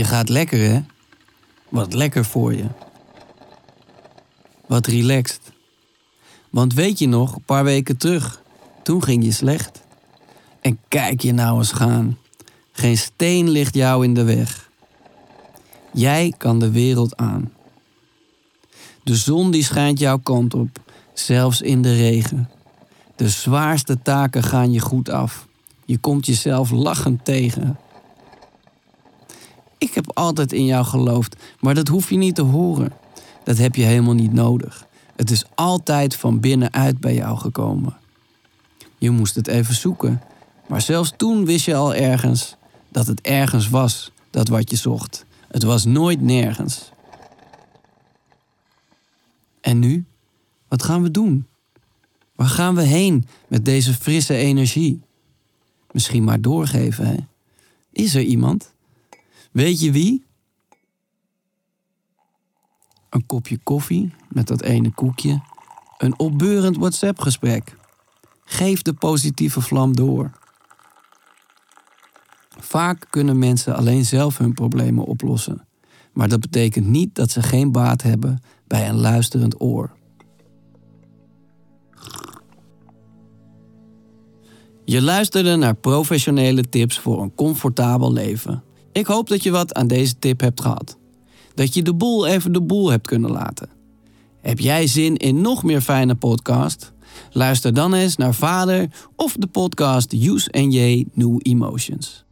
Je gaat lekker, hè? Wat lekker voor je. Wat relaxed. Want weet je nog, een paar weken terug, toen ging je slecht. En kijk je nou eens gaan. Geen steen ligt jou in de weg. Jij kan de wereld aan. De zon die schijnt jouw kant op, zelfs in de regen. De zwaarste taken gaan je goed af. Je komt jezelf lachend tegen. Ik heb altijd in jou geloofd, maar dat hoef je niet te horen. Dat heb je helemaal niet nodig. Het is altijd van binnenuit bij jou gekomen. Je moest het even zoeken, maar zelfs toen wist je al ergens dat het ergens was, dat wat je zocht. Het was nooit nergens. En nu? Wat gaan we doen? Waar gaan we heen met deze frisse energie? Misschien maar doorgeven, hè? Is er iemand? Weet je wie? Een kopje koffie met dat ene koekje. Een opbeurend WhatsApp-gesprek. Geef de positieve vlam door. Vaak kunnen mensen alleen zelf hun problemen oplossen. Maar dat betekent niet dat ze geen baat hebben bij een luisterend oor. Je luisterde naar professionele tips voor een comfortabel leven. Ik hoop dat je wat aan deze tip hebt gehad. Dat je de boel even de boel hebt kunnen laten. Heb jij zin in nog meer fijne podcast? Luister dan eens naar Vader of de podcast Use NJ New Emotions.